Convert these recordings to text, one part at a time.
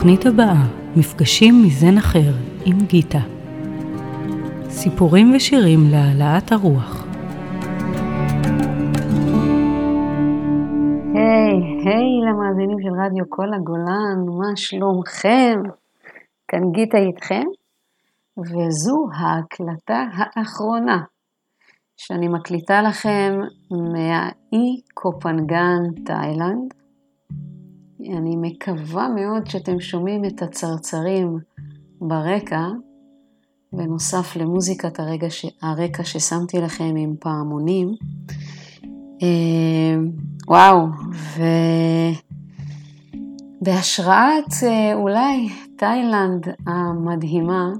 בתוכנית הבאה, מפגשים מזן אחר עם גיטה. סיפורים ושירים להעלאת הרוח. היי, היי למאזינים של רדיו כל הגולן, מה שלומכם? כאן גיטה איתכם, וזו ההקלטה האחרונה שאני מקליטה לכם מהאי קופנגן, תאילנד. אני מקווה מאוד שאתם שומעים את הצרצרים ברקע, בנוסף למוזיקת הרגע ש... הרקע ששמתי לכם עם פעמונים. אה, וואו, ובהשראת אה, אולי תאילנד המדהימה,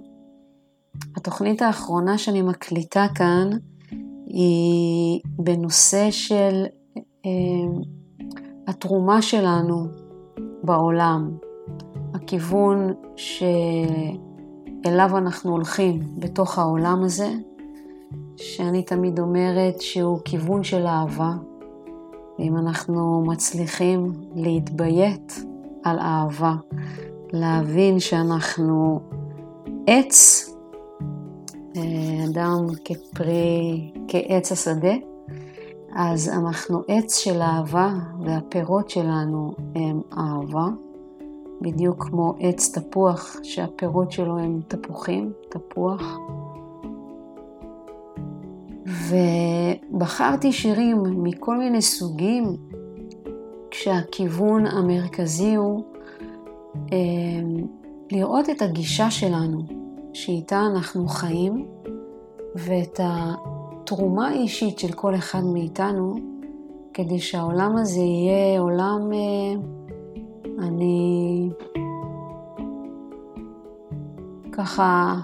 התוכנית האחרונה שאני מקליטה כאן היא בנושא של אה, התרומה שלנו בעולם, הכיוון שאליו אנחנו הולכים בתוך העולם הזה, שאני תמיד אומרת שהוא כיוון של אהבה, ואם אנחנו מצליחים להתביית על אהבה, להבין שאנחנו עץ, אה, אדם כפרי, כעץ השדה, אז אנחנו עץ של אהבה והפירות שלנו הם אהבה, בדיוק כמו עץ תפוח שהפירות שלו הם תפוחים, תפוח. ובחרתי שירים מכל מיני סוגים, כשהכיוון המרכזי הוא אה, לראות את הגישה שלנו, שאיתה אנחנו חיים, ואת התרומה האישית של כל אחד מאיתנו, כדי שהעולם הזה יהיה עולם, אה, אני ככה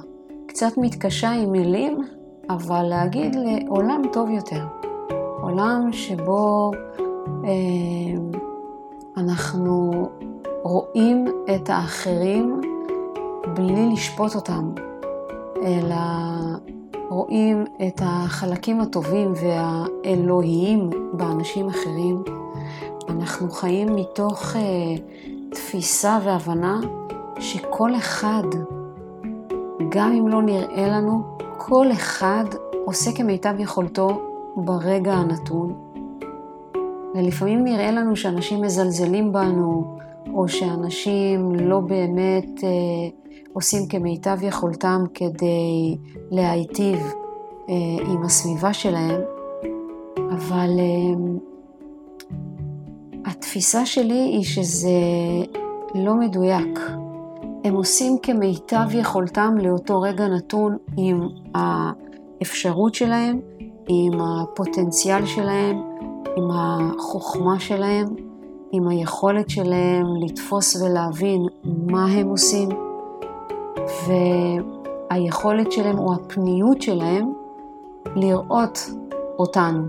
קצת מתקשה עם מילים, אבל להגיד לעולם טוב יותר. עולם שבו אה, אנחנו רואים את האחרים בלי לשפוט אותם, אלא רואים את החלקים הטובים והאלוהיים באנשים אחרים. אנחנו חיים מתוך אה, תפיסה והבנה שכל אחד, גם אם לא נראה לנו, כל אחד עושה כמיטב יכולתו ברגע הנתון. ולפעמים נראה לנו שאנשים מזלזלים בנו, או שאנשים לא באמת אה, עושים כמיטב יכולתם כדי להיטיב אה, עם הסביבה שלהם, אבל אה, התפיסה שלי היא שזה לא מדויק. הם עושים כמיטב יכולתם לאותו רגע נתון עם האפשרות שלהם, עם הפוטנציאל שלהם, עם החוכמה שלהם, עם היכולת שלהם לתפוס ולהבין מה הם עושים, והיכולת שלהם או הפניות שלהם לראות אותנו.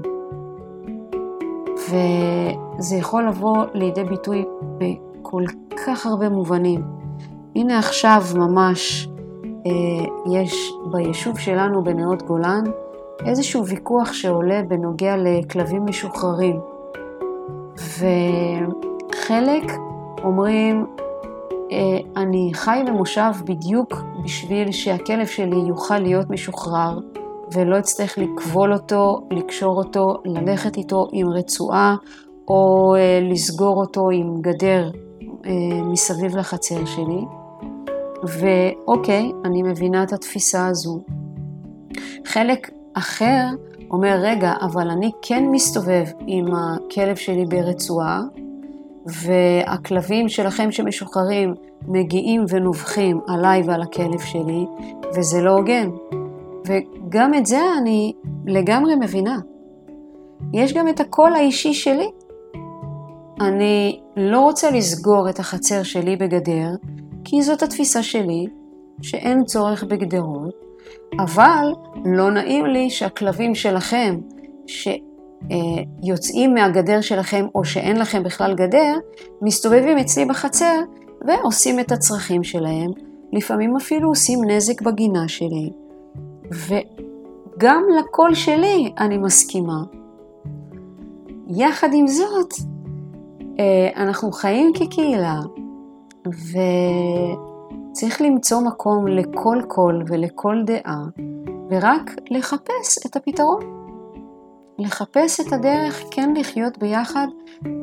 וזה יכול לבוא לידי ביטוי בכל כך הרבה מובנים. הנה עכשיו ממש אה, יש ביישוב שלנו בנאות גולן איזשהו ויכוח שעולה בנוגע לכלבים משוחררים. וחלק אומרים, אני חי במושב בדיוק בשביל שהכלב שלי יוכל להיות משוחרר ולא אצטרך לכבול אותו, לקשור אותו, ללכת איתו עם רצועה או אה, לסגור אותו עם גדר אה, מסביב לחצר שלי. ואוקיי, אני מבינה את התפיסה הזו. חלק אחר אומר, רגע, אבל אני כן מסתובב עם הכלב שלי ברצועה, והכלבים שלכם שמשוחררים מגיעים ונובחים עליי ועל הכלב שלי, וזה לא הוגן. וגם את זה אני לגמרי מבינה. יש גם את הקול האישי שלי. אני לא רוצה לסגור את החצר שלי בגדר, כי זאת התפיסה שלי, שאין צורך בגדרות, אבל לא נעים לי שהכלבים שלכם, שיוצאים מהגדר שלכם או שאין לכם בכלל גדר, מסתובבים אצלי בחצר ועושים את הצרכים שלהם, לפעמים אפילו עושים נזק בגינה שלי. וגם לקול שלי אני מסכימה. יחד עם זאת, אה, אנחנו חיים כקהילה, וצריך למצוא מקום לכל קול ולכל דעה, ורק לחפש את הפתרון. לחפש את הדרך כן לחיות ביחד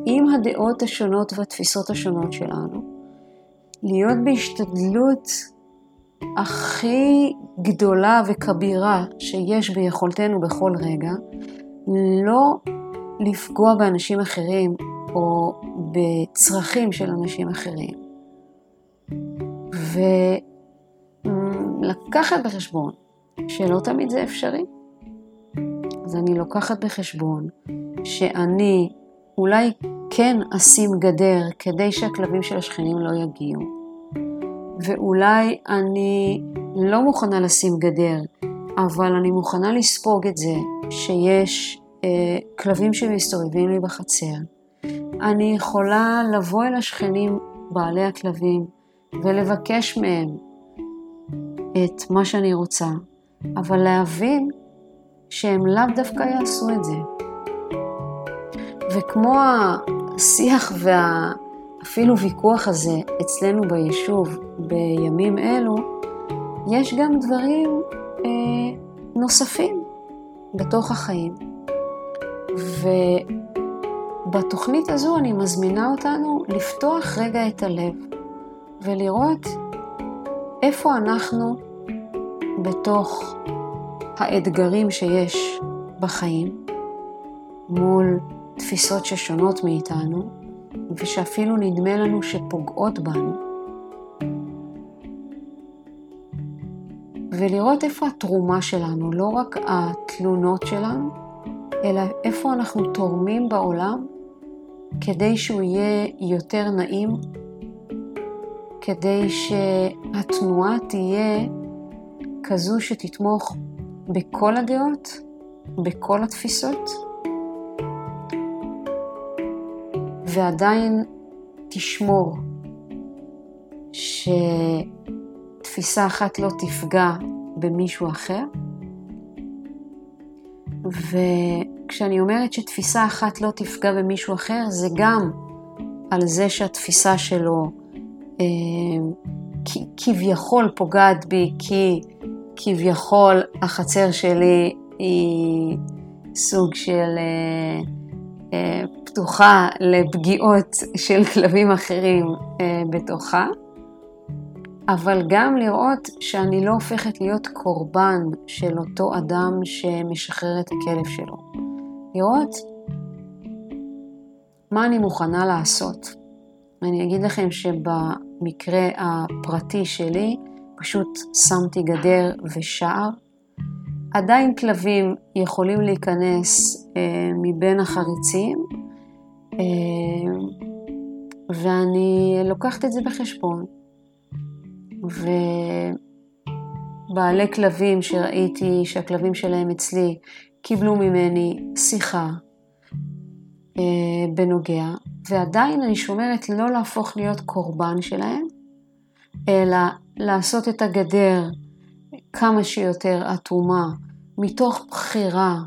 עם הדעות השונות והתפיסות השונות שלנו. להיות בהשתדלות הכי גדולה וכבירה שיש ביכולתנו בכל רגע, לא לפגוע באנשים אחרים או בצרכים של אנשים אחרים. ולקחת בחשבון שלא תמיד זה אפשרי. אז אני לוקחת בחשבון שאני אולי כן אשים גדר כדי שהכלבים של השכנים לא יגיעו, ואולי אני לא מוכנה לשים גדר, אבל אני מוכנה לספוג את זה שיש אה, כלבים שמסתובבים לי בחצר. אני יכולה לבוא אל השכנים בעלי הכלבים ולבקש מהם את מה שאני רוצה, אבל להבין שהם לאו דווקא יעשו את זה. וכמו השיח ואפילו ויכוח הזה אצלנו ביישוב בימים אלו, יש גם דברים אה, נוספים בתוך החיים. ובתוכנית הזו אני מזמינה אותנו לפתוח רגע את הלב ולראות איפה אנחנו בתוך האתגרים שיש בחיים מול תפיסות ששונות מאיתנו ושאפילו נדמה לנו שפוגעות בנו. ולראות איפה התרומה שלנו, לא רק התלונות שלנו, אלא איפה אנחנו תורמים בעולם כדי שהוא יהיה יותר נעים, כדי שהתנועה תהיה כזו שתתמוך בכל הדעות, בכל התפיסות, ועדיין תשמור שתפיסה אחת לא תפגע במישהו אחר. וכשאני אומרת שתפיסה אחת לא תפגע במישהו אחר, זה גם על זה שהתפיסה שלו אה, כביכול פוגעת בי, כי כביכול החצר שלי היא סוג של אה, אה, פתוחה לפגיעות של כלבים אחרים אה, בתוכה. אבל גם לראות שאני לא הופכת להיות קורבן של אותו אדם שמשחרר את הכלב שלו. לראות מה אני מוכנה לעשות. אני אגיד לכם שבמקרה הפרטי שלי פשוט שמתי גדר ושער. עדיין כלבים יכולים להיכנס אה, מבין החריצים, אה, ואני לוקחת את זה בחשבון. ובעלי כלבים שראיתי שהכלבים שלהם אצלי קיבלו ממני שיחה אה, בנוגע, ועדיין אני שומרת לא להפוך להיות קורבן שלהם, אלא לעשות את הגדר כמה שיותר אטומה, מתוך בחירה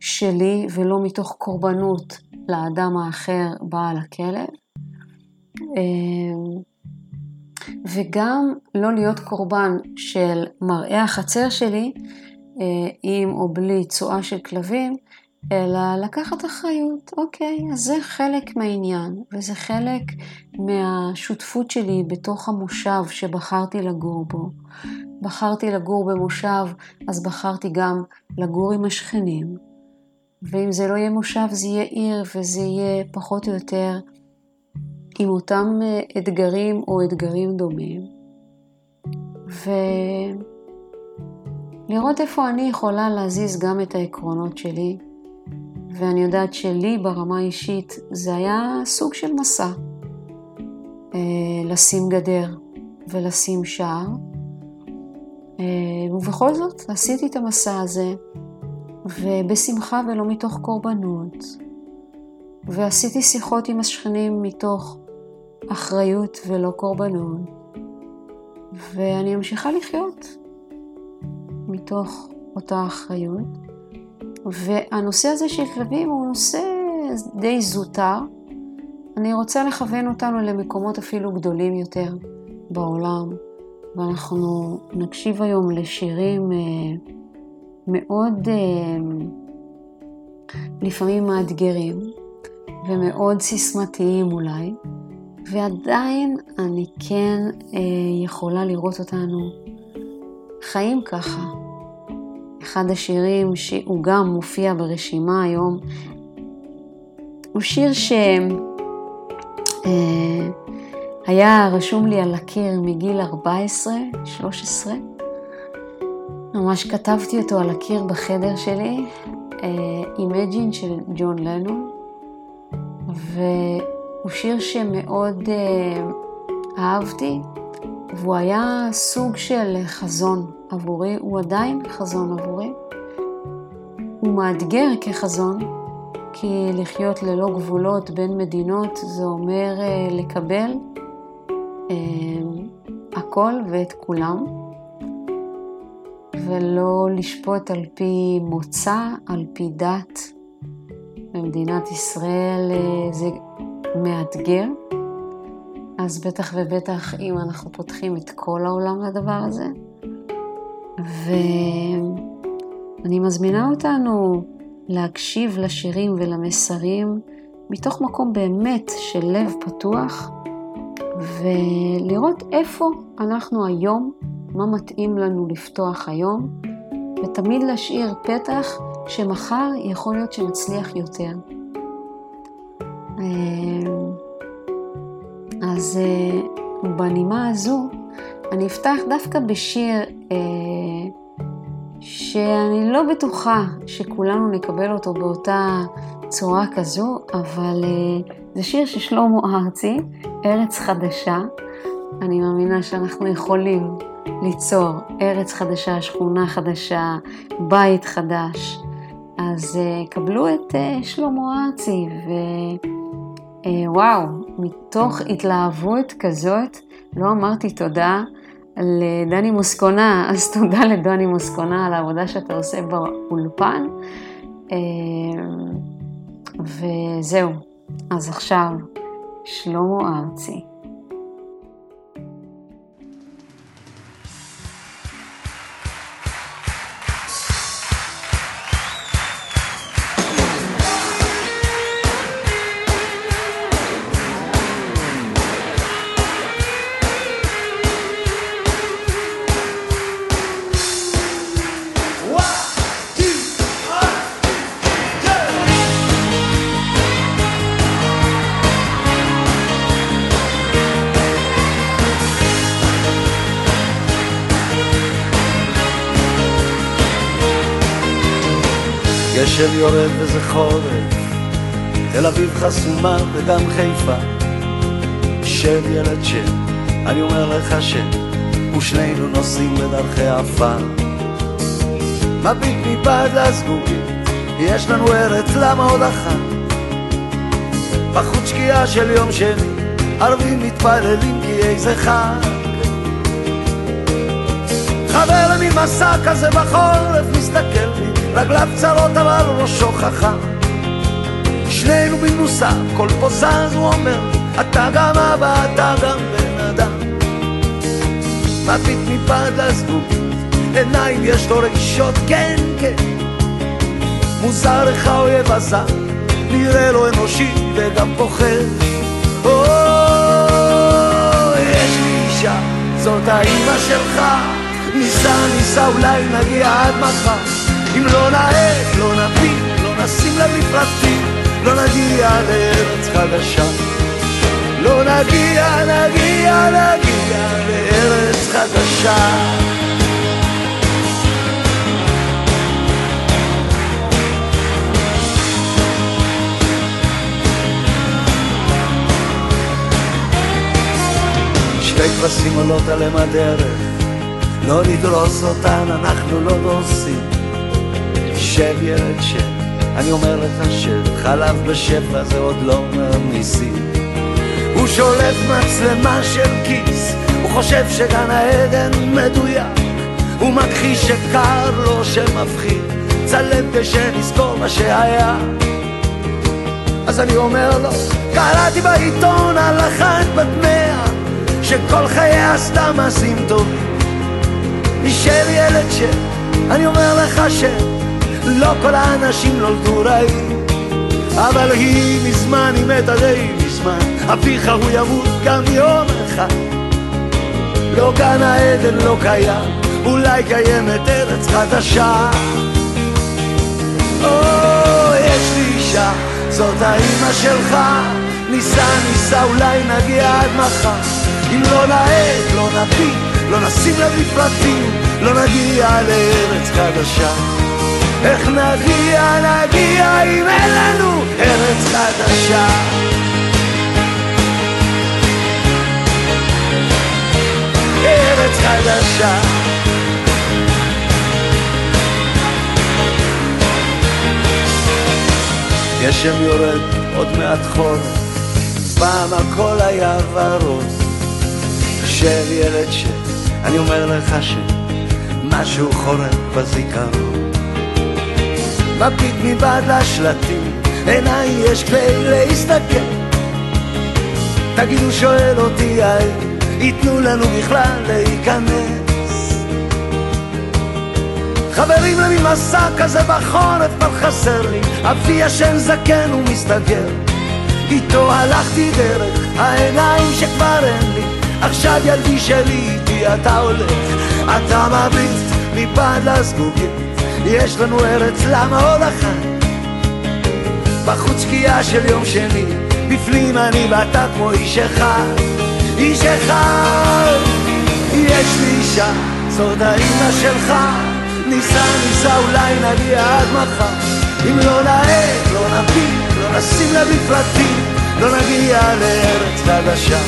שלי ולא מתוך קורבנות לאדם האחר, בעל הכלב. אה, וגם לא להיות קורבן של מראה החצר שלי, אה, עם או בלי צואה של כלבים, אלא לקחת אחריות. אוקיי, אז זה חלק מהעניין, וזה חלק מהשותפות שלי בתוך המושב שבחרתי לגור בו. בחרתי לגור במושב, אז בחרתי גם לגור עם השכנים. ואם זה לא יהיה מושב, זה יהיה עיר, וזה יהיה פחות או יותר עם אותם אה, אתגרים או אתגרים דומים, ולראות איפה אני יכולה להזיז גם את העקרונות שלי, ואני יודעת שלי ברמה האישית זה היה סוג של מסע, אה, לשים גדר ולשים שער, אה, ובכל זאת עשיתי את המסע הזה, ובשמחה ולא מתוך קורבנות, ועשיתי שיחות עם השכנים מתוך אחריות ולא קורבנות, ואני ממשיכה לחיות מתוך אותה אחריות. והנושא הזה של כלבים הוא נושא די זוטר, אני רוצה לכוון אותנו למקומות אפילו גדולים יותר בעולם, ואנחנו נקשיב היום לשירים אה, מאוד אה, לפעמים מאתגרים ומאוד סיסמתיים אולי, ועדיין אני כן אה, יכולה לראות אותנו חיים ככה. אחד השירים שהוא גם מופיע ברשימה היום, הוא שיר שהיה אה, רשום לי על הקיר מגיל 14-13. ממש כתבתי אותו על הקיר בחדר שלי, אה, של ג'ון לנו, והוא שיר שמאוד אה, אהבתי, והוא היה סוג של חזון עבורי, הוא עדיין חזון עבורי. הוא מאתגר כחזון, כי לחיות ללא גבולות בין מדינות זה אומר אה, לקבל הכל ואת כולם. ולא לשפוט על פי מוצא, על פי דת. במדינת ישראל אה, זה מאתגר, אז בטח ובטח אם אנחנו פותחים את כל העולם לדבר הזה. ואני מזמינה אותנו להקשיב לשירים ולמסרים מתוך מקום באמת של לב פתוח, ולראות איפה אנחנו היום מה מתאים לנו לפתוח היום, ותמיד להשאיר פתח שמחר יכול להיות שנצליח יותר. אה, אז אה, בנימה הזו, אני אפתח דווקא בשיר שאני לא בטוחה שכולנו נקבל אותו באותה צורה כזו, אבל זה שיר של שלמה ארצי, ארץ חדשה. אני מאמינה שאנחנו יכולים ליצור ארץ חדשה, שכונה חדשה, בית חדש. אז uh, קבלו את שלמה ארצי, ווואו, מתוך התלהבות כזאת, לא אמרתי תודה לדני מוסקונה, אז תודה לדני מוסקונה על העבודה שאתה עושה באולפן. Uh, וזהו, אז עכשיו, שלמה ארצי. גשם יורד וזה חורף, תל אביב חסומה וגם חיפה. שב ילד שב, אני אומר לך שב, ושנינו נוסעים בדרכי עפר. מביט מבעד לזגוגית, יש לנו ארץ, למה עוד אחת? בחוץ שקיעה של יום שני, ערבים מתפללים כי איזה חג. חבר למין מסע כזה בחורף מסתכל רגליו צרות אבל ראשו חכם שנינו במנוסה, כל פה זז הוא אומר אתה גם אבא, אתה גם בן אדם. מביט מפעד לזגוגית, עיניים יש לו רגישות, כן, כן. מוזר איך האויב עשה, נראה לו אנושי וגם פוחד. או, יש לי אישה, זאת האימא שלך. ניסע, ניסע, אולי נגיע עד מחר אם לא נעט, לא נביט, לא נשים לב לפרטים, לא נגיע לארץ חדשה. לא נגיע, נגיע, נגיע לארץ חדשה. שתי כבשים עולות עליהם הדרך, לא נדרוס אותן, אנחנו לא דורסים. שב ילד שב, אני אומר לך שב, חלב בשפע זה עוד לא מהמיסים. הוא שולף מצלמה של כיס, הוא חושב שגן העדן מדויק, הוא מכחיש שקר לו שמפחיד, צלם כשנזכור מה שהיה. אז אני אומר לו, קראתי בעיתון על אחת בת מאה, שכל חייה עשתה מעשים טובים. נשאר ילד ש... אני אומר לך שלא כל האנשים נולדו רעים, אבל היא מזמן, היא מתה די מזמן, אביך הוא ימות גם יום אחד. לא גן העדן לא קיים, אולי קיימת ארץ חדשה. או, יש לי אישה, זאת האימא שלך, ניסע ניסע אולי נגיע עד מחר. אם לא נעד, לא נביא, לא נשים לב לפרטים, לא נגיע לארץ חדשה. איך נגיע, נגיע אם אין לנו ארץ חדשה. ארץ חדשה. גשם יורד, עוד מעט חורף, פעם הכל היה ורוד. של ילד ש... אני אומר לך שמשהו חורף בזיכרון. מביט מבעד לשלטים, עיניי יש כלי להסתכל. תגידו, שואל אותי האם ייתנו לנו בכלל להיכנס. חברים למי מסע כזה בחורף כבר חסר לי, אבי ישן זקן ומסתגר. איתו הלכתי דרך העיניים שכבר אין לי, עכשיו ילדי שלי איתי אתה הולך, אתה מביט מבעד לזגוגית, יש לנו ארץ למה עוד אחת? בחוץ שקיעה של יום שני, בפנים אני ואתה כמו איש אחד. איש אחד יש לי אישה, זאת האימא שלך. ניסע ניסע אולי נגיע עד מחר. אם לא נעד, לא נביא, לא נשים לב לפרטים לא נגיע לארץ חדשה.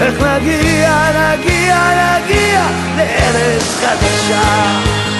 איך נגיע, נגיע, נגיע לארץ חדשה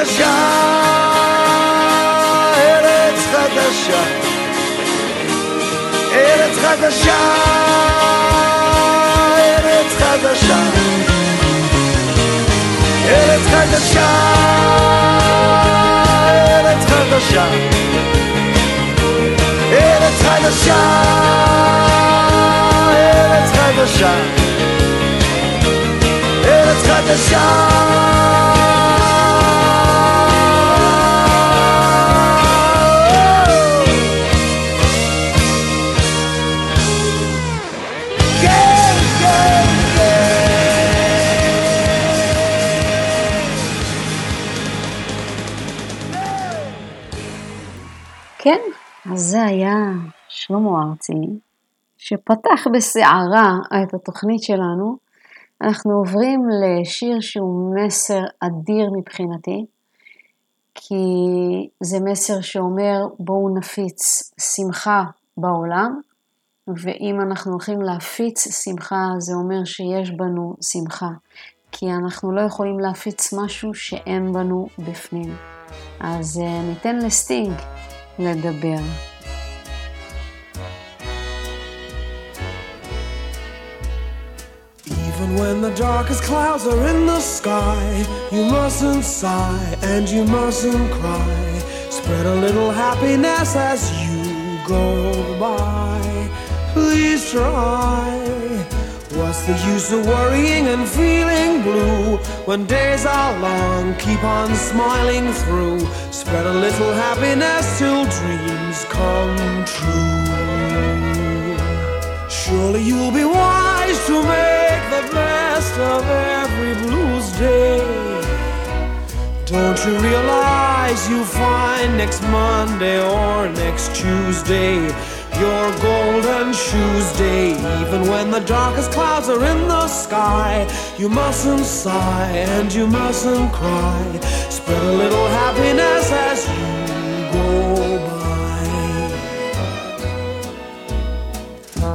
חדשה ארץ חדשה. ארץ חדשה, ארץ חדשה, ארץ חדשה, ארץ חדשה, ארץ חדשה, ארץ חדשה, ארץ חדשה, זה היה שלמה ארצי, שפתח בסערה את התוכנית שלנו. אנחנו עוברים לשיר שהוא מסר אדיר מבחינתי, כי זה מסר שאומר בואו נפיץ שמחה בעולם, ואם אנחנו הולכים להפיץ שמחה, זה אומר שיש בנו שמחה, כי אנחנו לא יכולים להפיץ משהו שאין בנו בפנים. אז אה, ניתן לסטינג לדבר. Even when the darkest clouds are in the sky, you mustn't sigh and you mustn't cry. Spread a little happiness as you go by. Please try. What's the use of worrying and feeling blue when days are long? Keep on smiling through. Spread a little happiness till dreams come true. Surely you'll be wise to make the best of every blues day. Don't you realize you'll find next Monday or next Tuesday your golden shoes day? Even when the darkest clouds are in the sky, you mustn't sigh and you mustn't cry. Spread a little happiness as you go by.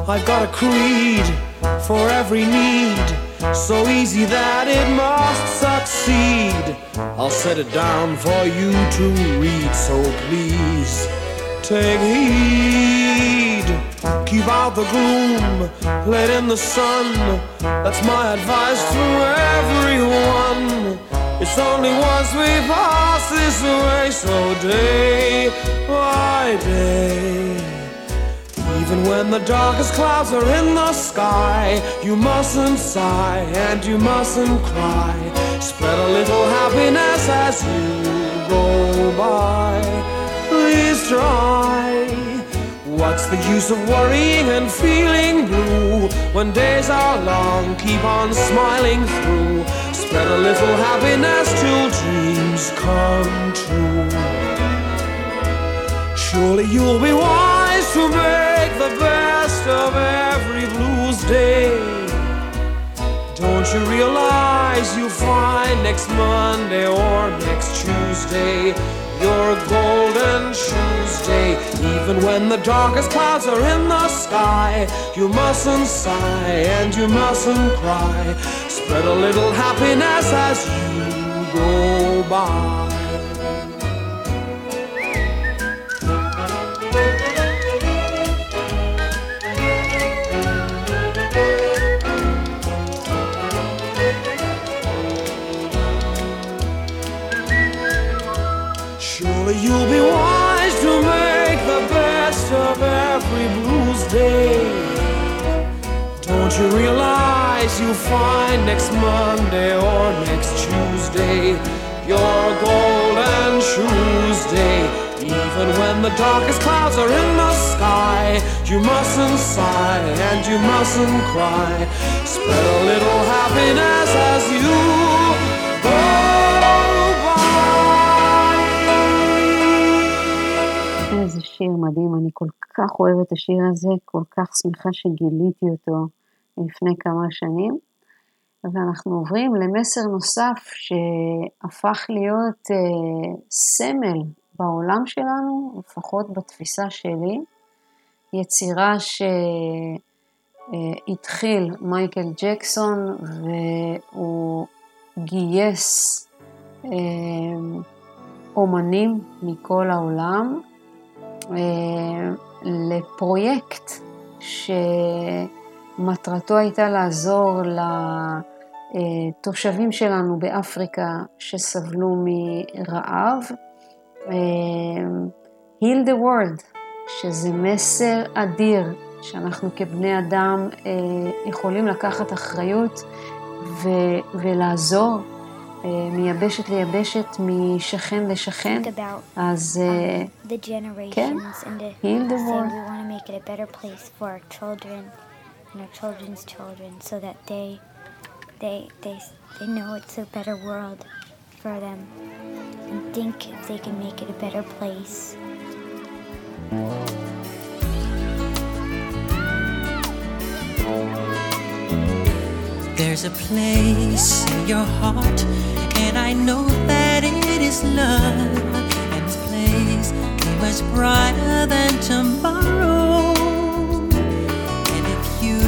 I've got a creed for every need, so easy that it must succeed. I'll set it down for you to read, so please take heed. Keep out the gloom, let in the sun. That's my advice to everyone. It's only once we pass this way, so day by day. Even when the darkest clouds are in the sky, you mustn't sigh and you mustn't cry. Spread a little happiness as you go by. Please try. What's the use of worrying and feeling blue when days are long? Keep on smiling through. Spread a little happiness till dreams come true. Surely you'll be wise to make the best of every blues day. Don't you realize you'll find next Monday or next Tuesday your golden Tuesday? Even when the darkest clouds are in the sky, you mustn't sigh and you mustn't cry. Spread a little happiness as you go by. You'll be wise to make the best of every blues day. Don't you realize you'll find next Monday or next Tuesday your golden Tuesday? Even when the darkest clouds are in the sky, you mustn't sigh and you mustn't cry. Spread a little happiness as you go שיר מדהים, אני כל כך אוהבת את השיר הזה, כל כך שמחה שגיליתי אותו לפני כמה שנים. ואנחנו עוברים למסר נוסף שהפך להיות אה, סמל בעולם שלנו, לפחות בתפיסה שלי. יצירה שהתחיל מייקל ג'קסון והוא גייס אה, אומנים מכל העולם אה, לפרויקט שמטרתו הייתה לעזור לתושבים שלנו באפריקה שסבלו מרעב. אה, Heal the World, שזה מסר אדיר שאנחנו כבני אדם אה, יכולים לקחת אחריות ו- ולעזור מיבשת ליבשת, משכן לשכן. אז um, the כן, generations and to heal the say world. we want to make it a better place for our children and our children's children so that they they they they know it's a better world for them and think if they can make it a better place. There's a place in your heart, and I know that it is love. And this place is much brighter than tomorrow. And if you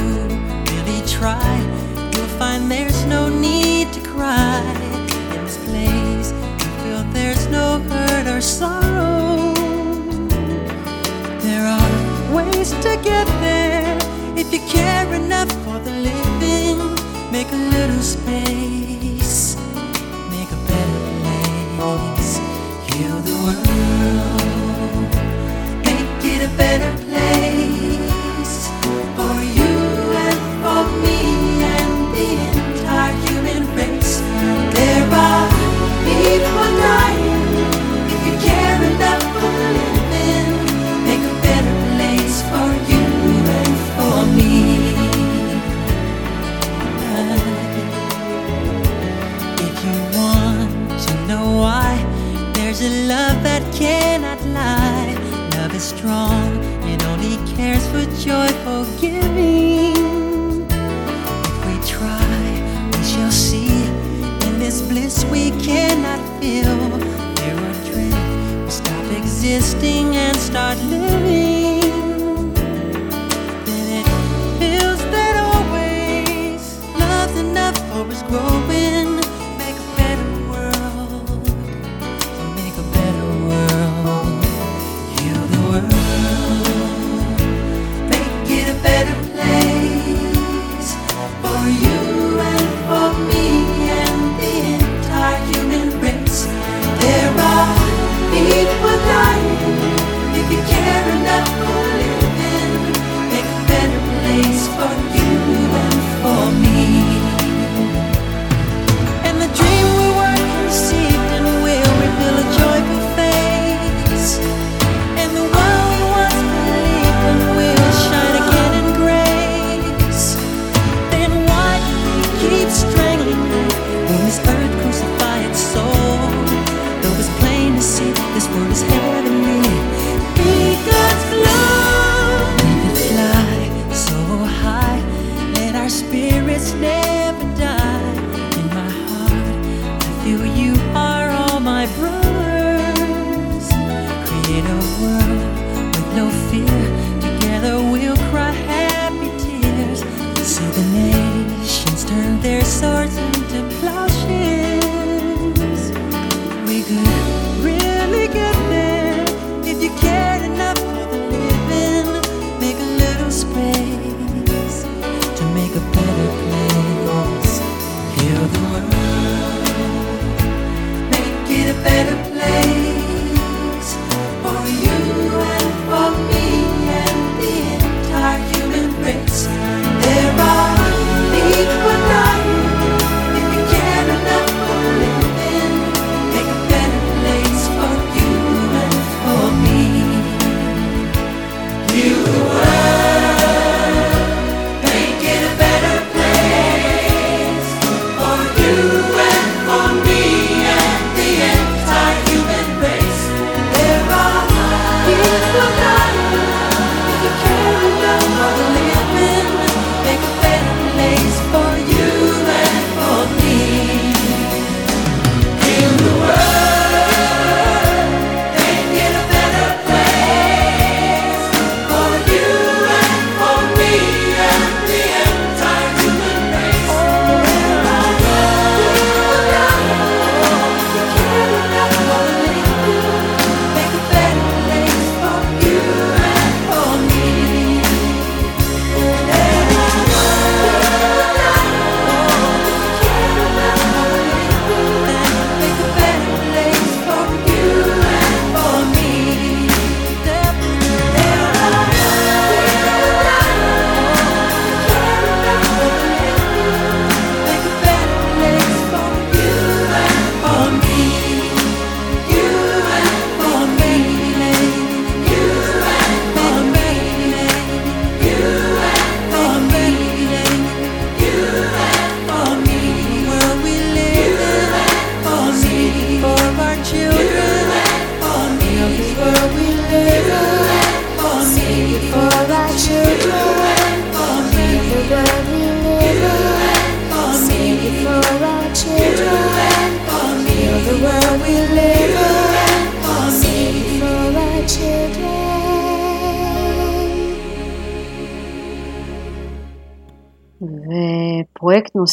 really try, you'll find there's no need to cry. In this place, you feel there's no hurt or sorrow. There are ways to get there if you care enough little space, love that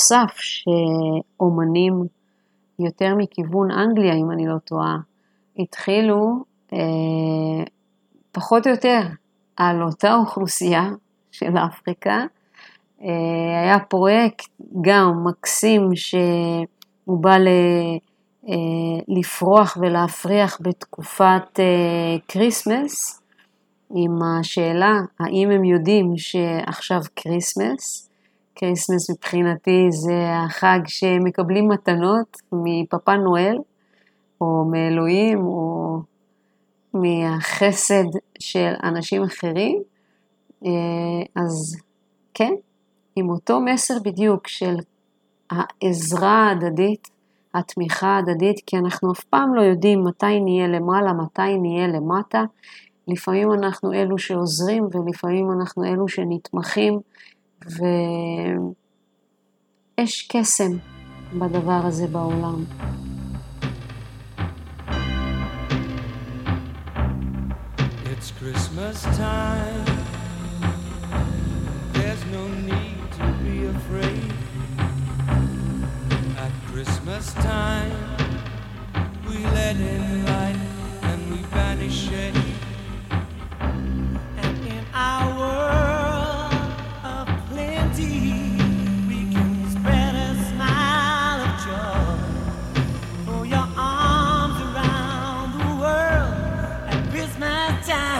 נוסף שאומנים יותר מכיוון אנגליה, אם אני לא טועה, התחילו אה, פחות או יותר על אותה אוכלוסייה של אפריקה. אה, היה פרויקט גם מקסים שהוא בא ל... אה, לפרוח ולהפריח בתקופת אה, כריסמס, עם השאלה האם הם יודעים שעכשיו כריסמס, כריסמס מבחינתי זה החג שמקבלים מתנות מפאפה נואל, או מאלוהים, או מהחסד של אנשים אחרים. אה, אז כן, עם אותו מסר בדיוק של העזרה ההדדית, התמיכה ההדדית, כי אנחנו אף פעם לא יודעים מתי נהיה למעלה, מתי נהיה למטה. לפעמים אנחנו אלו שעוזרים ולפעמים אנחנו אלו שנתמכים. ויש קסם בדבר הזה בעולם. It's Christmas time. Christmas time, we let in light 짠!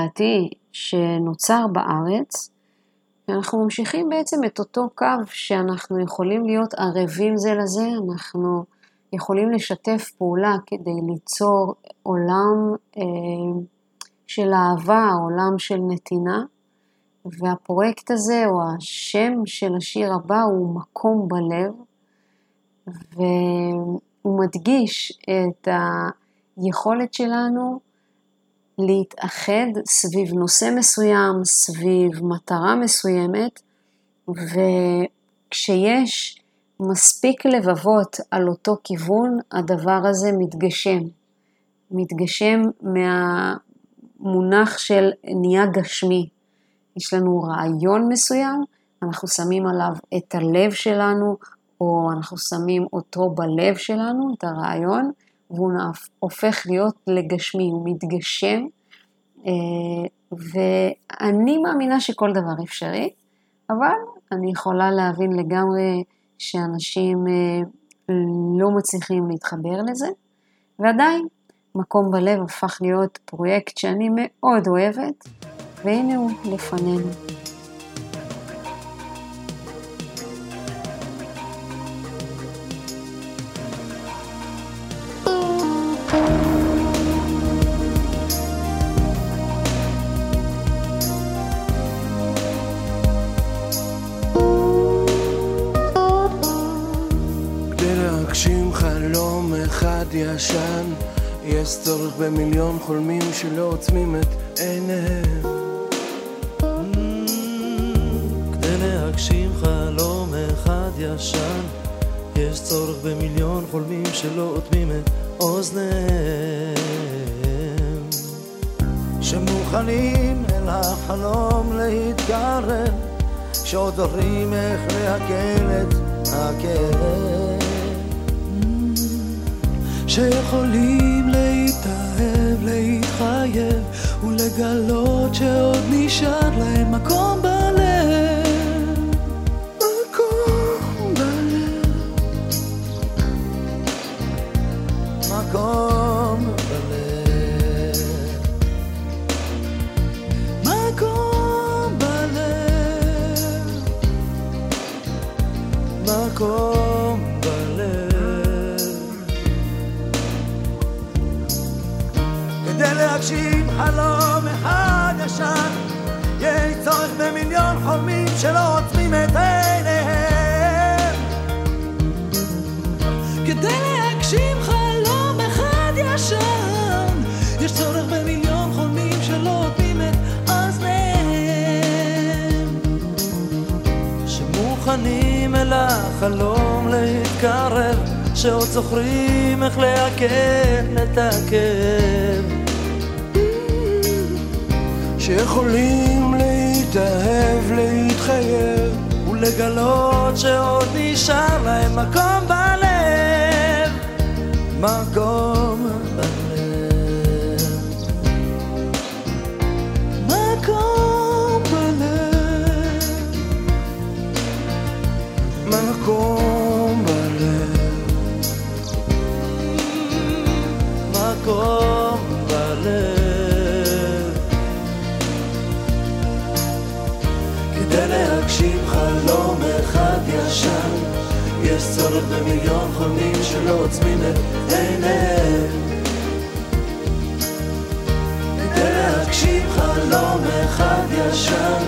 לדעתי שנוצר בארץ, ואנחנו ממשיכים בעצם את אותו קו שאנחנו יכולים להיות ערבים זה לזה, אנחנו יכולים לשתף פעולה כדי ליצור עולם אה, של אהבה, עולם של נתינה, והפרויקט הזה, או השם של השיר הבא, הוא מקום בלב, והוא מדגיש את היכולת שלנו להתאחד סביב נושא מסוים, סביב מטרה מסוימת, וכשיש מספיק לבבות על אותו כיוון, הדבר הזה מתגשם. מתגשם מהמונח של נהיה גשמי. יש לנו רעיון מסוים, אנחנו שמים עליו את הלב שלנו, או אנחנו שמים אותו בלב שלנו, את הרעיון, והוא הופך להיות לגשמי, הוא מתגשם, ואני מאמינה שכל דבר אפשרי, אבל אני יכולה להבין לגמרי שאנשים אה, לא מצליחים להתחבר לזה, ועדיין, מקום בלב הפך להיות פרויקט שאני מאוד אוהבת, והנה הוא לפנינו. להגשים חלום אחד ישן, יש צורך במיליון חולמים שלא עוצמים את עיניהם. כדי להגשים חלום אחד ישן יש צורך במיליון חולמים שלא אוטמים את אוזניהם שמוכנים אל החלום להתקרב, שעוד זוכרים איך לעכל את הכאב. שיכולים להתאהב, להתחייב ולגלות שעוד נשאר להם מקום בלב חלום אחד ישן, יש צורך במיליון חולמים שלא עוצמים את עיניהם. כדי להגשים חלום אחד ישן יש צורך במיליון חולמים שלא אוטמים את אוזניהם שמוכנים אל החלום להתקרב שעוד זוכרים איך לעכל את הכאב שיכולים להתאהב, להתחייב, ולגלות שעוד נשאר להם מקום בלב. מקום בלב. מקום בלב. מקום צורך במיליון חולמים שלא עוצמים את עיניהם. כדי להגשים חלום אחד ישן,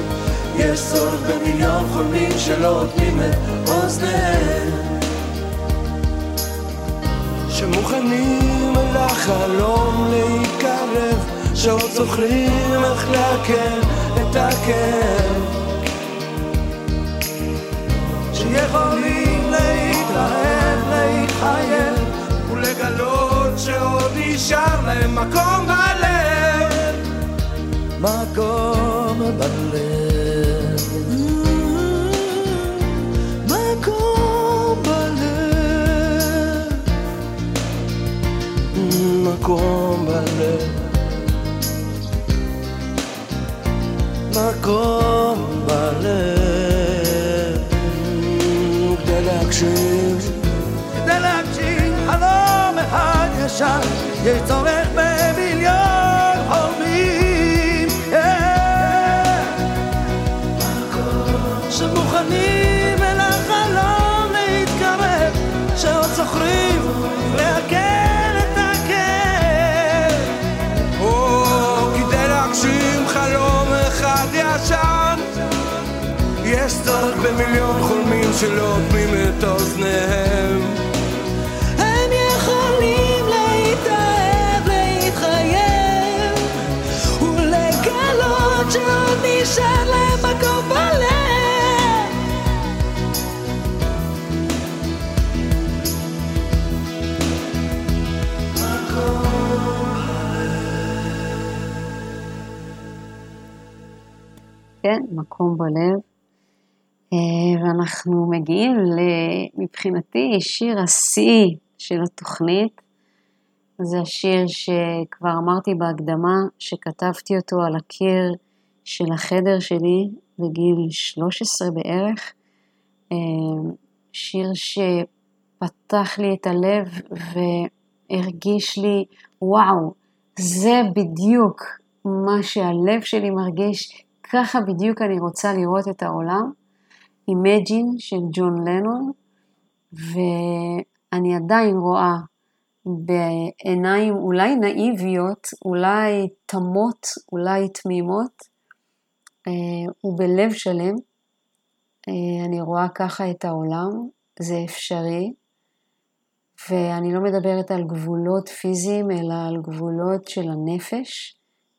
יש צורך במיליון חולמים שלא אוטמים את אוזניהם. שמוכנים אל החלום להתקרב, שעוד זוכרים איך לעכל את הכאב. שיכולים להתאהב, להתחייב, ולגלות שעוד נשאר להם מקום בלב. מקום בלב. מקום בלב. מקום בלב, מקום בלב כדי להגשים כדי להגשים חלום אחד ישן, יש צורך במיליון שלא אוטמים את אוזניהם הם יכולים להתאהב, להתחייב ולגלות שעוד נשאר להם מקום בלב כן, מקום בלב. אה, ואנחנו מגיעים ל- מבחינתי שיר השיא של התוכנית. זה השיר שכבר אמרתי בהקדמה, שכתבתי אותו על הקיר של החדר שלי בגיל 13 בערך. אה, שיר שפתח לי את הלב והרגיש לי, וואו, זה בדיוק מה שהלב שלי מרגיש, ככה בדיוק אני רוצה לראות את העולם. Imagine של ג'ון לנון, ואני עדיין רואה בעיניים אולי נאיביות, אולי תמות, אולי תמימות, אה, ובלב שלם. אה, אני רואה ככה את העולם, זה אפשרי, ואני לא מדברת על גבולות פיזיים, אלא על גבולות של הנפש.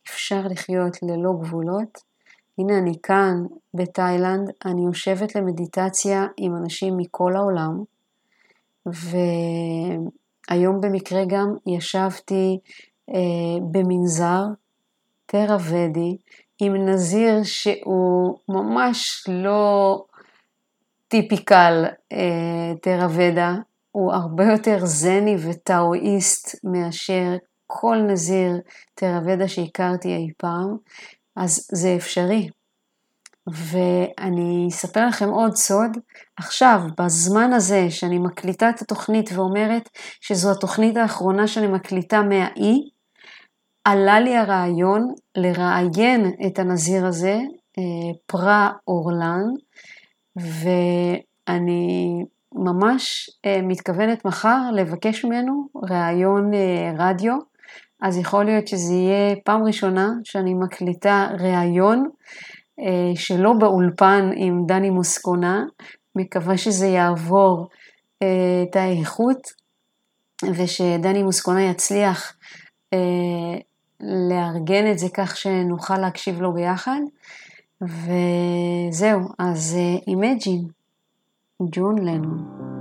אפשר לחיות ללא גבולות. הנה אני כאן בתאילנד, אני יושבת למדיטציה עם אנשים מכל העולם, והיום במקרה גם ישבתי אה, במנזר תרוודי עם נזיר שהוא ממש לא טיפיקל אה, תרוודה, הוא הרבה יותר זני וטאואיסט מאשר כל נזיר תרוודה שהכרתי אי פעם, אז זה אפשרי. ואני אספר לכם עוד סוד, עכשיו, בזמן הזה שאני מקליטה את התוכנית ואומרת שזו התוכנית האחרונה שאני מקליטה מהאי, עלה לי הרעיון לראיין את הנזיר הזה, אה, פרה אורלן, ואני ממש אה, מתכוונת מחר לבקש ממנו ראיון אה, רדיו, אז יכול להיות שזה יהיה פעם ראשונה שאני מקליטה ראיון שלא באולפן עם דני מוסקונה, מקווה שזה יעבור את האיכות ושדני מוסקונה יצליח לארגן את זה כך שנוכל להקשיב לו ביחד. וזהו, אז Imagine, ג'ון לנון.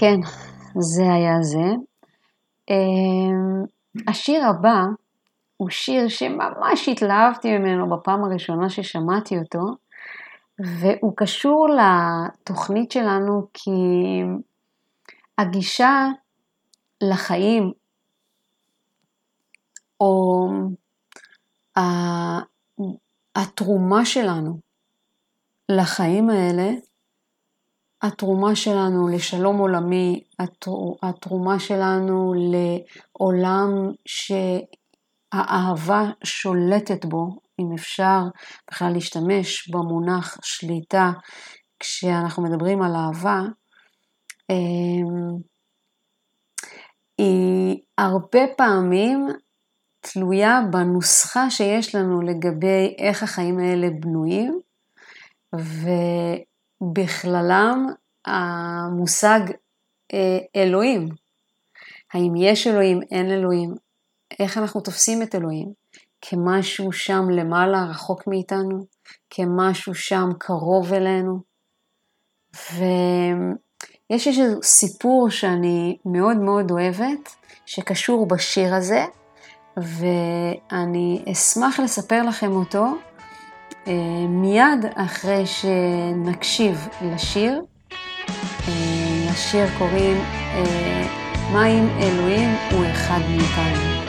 כן, זה היה זה. אמ, השיר הבא הוא שיר שממש התלהבתי ממנו בפעם הראשונה ששמעתי אותו, והוא קשור לתוכנית שלנו כי הגישה לחיים, או התרומה שלנו לחיים האלה, התרומה שלנו לשלום עולמי, התר- התרומה שלנו לעולם שהאהבה שולטת בו, אם אפשר בכלל להשתמש במונח שליטה כשאנחנו מדברים על אהבה, אמ, היא הרבה פעמים תלויה בנוסחה שיש לנו לגבי איך החיים האלה בנויים, ובכללם המושג אה, אלוהים. האם יש אלוהים, אין אלוהים, איך אנחנו תופסים את אלוהים? כמשהו שם למעלה, רחוק מאיתנו, כמשהו שם קרוב אלינו. ויש איזה סיפור שאני מאוד מאוד אוהבת, שקשור בשיר הזה, ואני אשמח לספר לכם אותו מיד אחרי שנקשיב לשיר. אה, לשיר קוראים אה, מה אם אלוהים הוא אחד מאיתנו.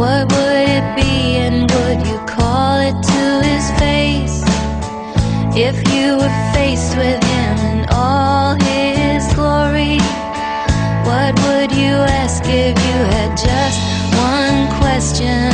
What would it be and would you call it to his face? If you were faced with him in all his glory, what would you ask if you had just one question?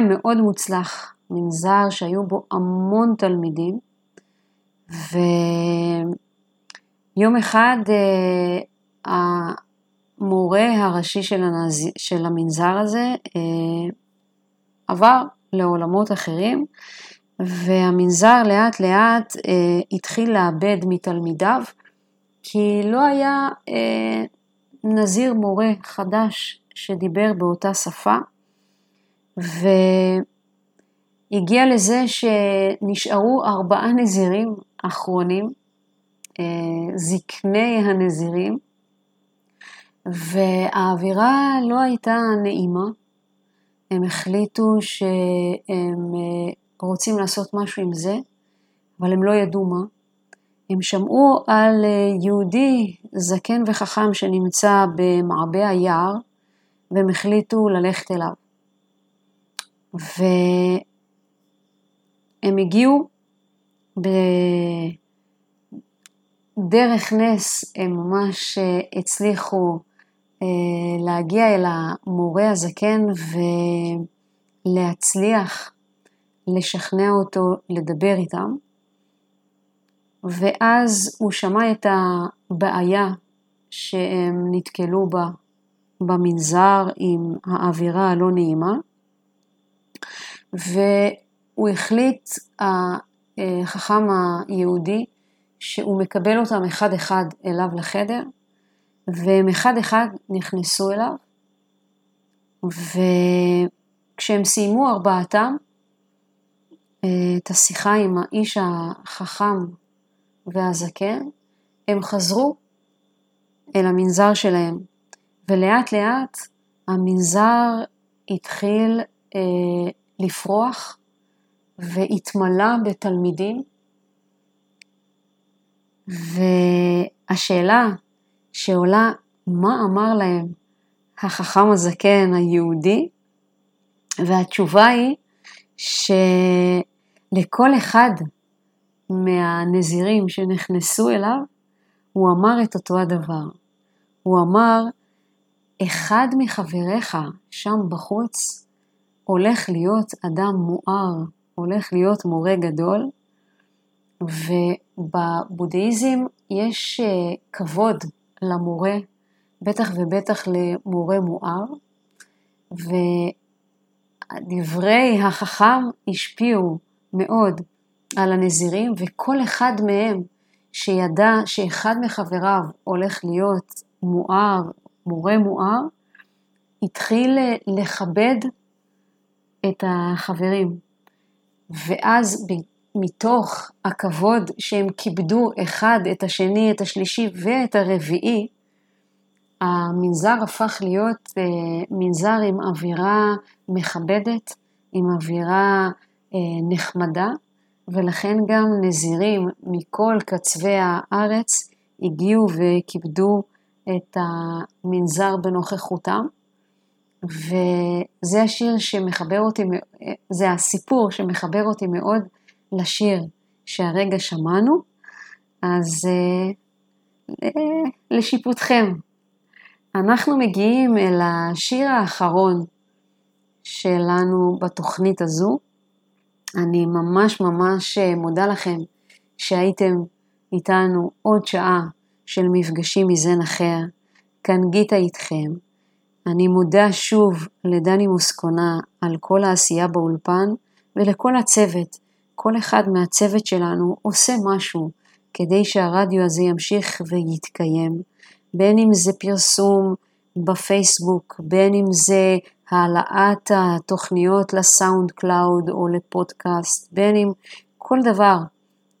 מאוד מוצלח, מנזר שהיו בו המון תלמידים, ויום אחד המורה הראשי של, הנז... של המנזר הזה עבר לעולמות אחרים, והמנזר לאט לאט אה, התחיל לאבד מתלמידיו, כי לא היה אה, נזיר מורה חדש שדיבר באותה שפה, והגיע לזה שנשארו ארבעה נזירים אחרונים, אה, זקני הנזירים, והאווירה לא הייתה נעימה. הם החליטו שהם אה, רוצים לעשות משהו עם זה, אבל הם לא ידעו מה. הם שמעו על אה, יהודי זקן וחכם שנמצא במעבה היער, והם החליטו ללכת אליו. והם הגיעו בדרך נס, הם ממש אה, הצליחו אה, להגיע אל המורה הזקן ולהצליח לשכנע אותו לדבר איתם. ואז הוא שמע את הבעיה שהם נתקלו בה במנזר עם האווירה הלא נעימה, והוא החליט, החכם היהודי, שהוא מקבל אותם אחד אחד אליו לחדר, והם אחד אחד נכנסו אליו, וכשהם סיימו ארבעתם אה, את השיחה עם האיש החכם והזקן, הם חזרו אל המנזר שלהם, ולאט לאט המנזר התחיל אה, לפרוח והתמלא בתלמידים, והשאלה שעולה מה אמר להם החכם הזקן היהודי, והתשובה היא שלכל אחד מהנזירים שנכנסו אליו, הוא אמר את אותו הדבר. הוא אמר, אחד מחבריך שם בחוץ הולך להיות אדם מואר, הולך להיות מורה גדול, ובבודהיזם יש אה, כבוד למורה, בטח ובטח למורה מואר, ודברי החכם השפיעו מאוד על הנזירים, וכל אחד מהם שידע שאחד מחבריו הולך להיות מואר, מורה מואר, התחיל לכבד את החברים. ואז מתוך הכבוד שהם כיבדו אחד את השני, את השלישי ואת הרביעי, המנזר הפך להיות אה, מנזר עם אווירה מכבדת, עם אווירה אה, נחמדה, ולכן גם נזירים מכל קצווי הארץ הגיעו וכיבדו את המנזר בנוכחותם. וזה השיר שמחבר אותי, זה הסיפור שמחבר אותי מאוד לשיר שהרגע שמענו, אז אה, אה, לשיפוטכם. אנחנו מגיעים אל השיר האחרון שלנו בתוכנית הזו. אני ממש ממש אה, מודה לכם שהייתם איתנו עוד שעה של מפגשים מזן אחר. כאן גיטה איתכם. אני מודה שוב לדני מוסקונה על כל העשייה באולפן ולכל הצוות. כל אחד מהצוות שלנו עושה משהו כדי שהרדיו הזה ימשיך ויתקיים, בין אם זה פרסום בפייסבוק, בין אם זה העלאת התוכניות ל SoundCloud או לפודקאסט, בין אם כל דבר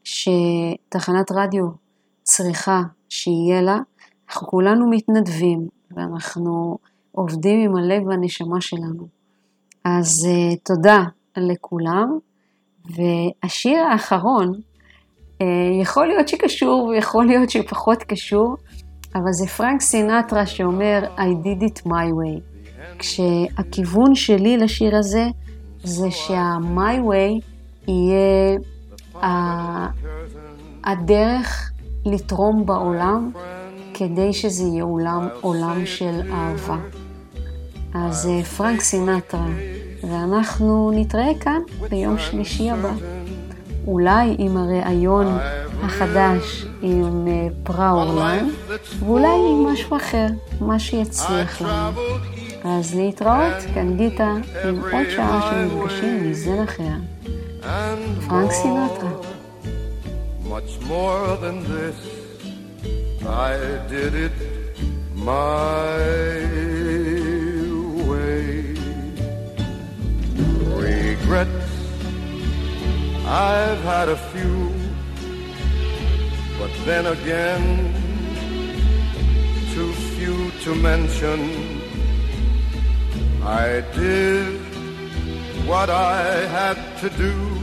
שתחנת רדיו צריכה שיהיה לה, אנחנו כולנו מתנדבים ואנחנו עובדים עם הלב והנשמה שלנו. אז uh, תודה לכולם. והשיר האחרון, אה, יכול להיות שקשור ויכול להיות שפחות קשור, אבל זה פרנק סינטרה שאומר I did it my way. כשהכיוון שלי לשיר הזה זה שה-my way יהיה ה- הדרך לתרום בעולם כדי שזה יהיה עולם, עולם של אהבה. אז אה, פרנק סינטרה, ואנחנו נתראה כאן ביום שלישי הבא. אולי עם הראיון החדש עם אה, פראורליין, ואולי עם משהו אחר, מה שיצליח לנו. אז להתראות, כאן גיטה, עם עוד שעה של מפגשים מזן אחר. פרנק סינטרה. Much more than this, I did it my Regrets, I've had a few, but then again, too few to mention. I did what I had to do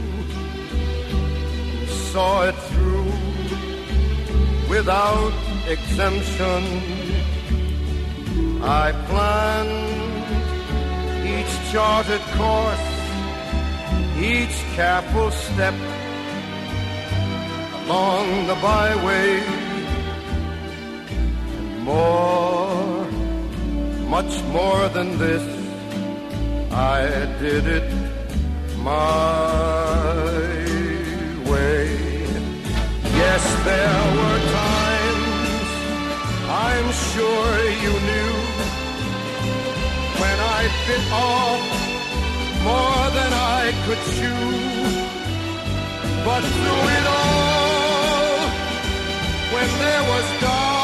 saw it through without exemption. I planned each charted course, each careful step along the byway, and more, much more than this, I did it my way. Yes, there were times I'm sure you knew when I bit off more than I could chew. But through it all, when there was doubt,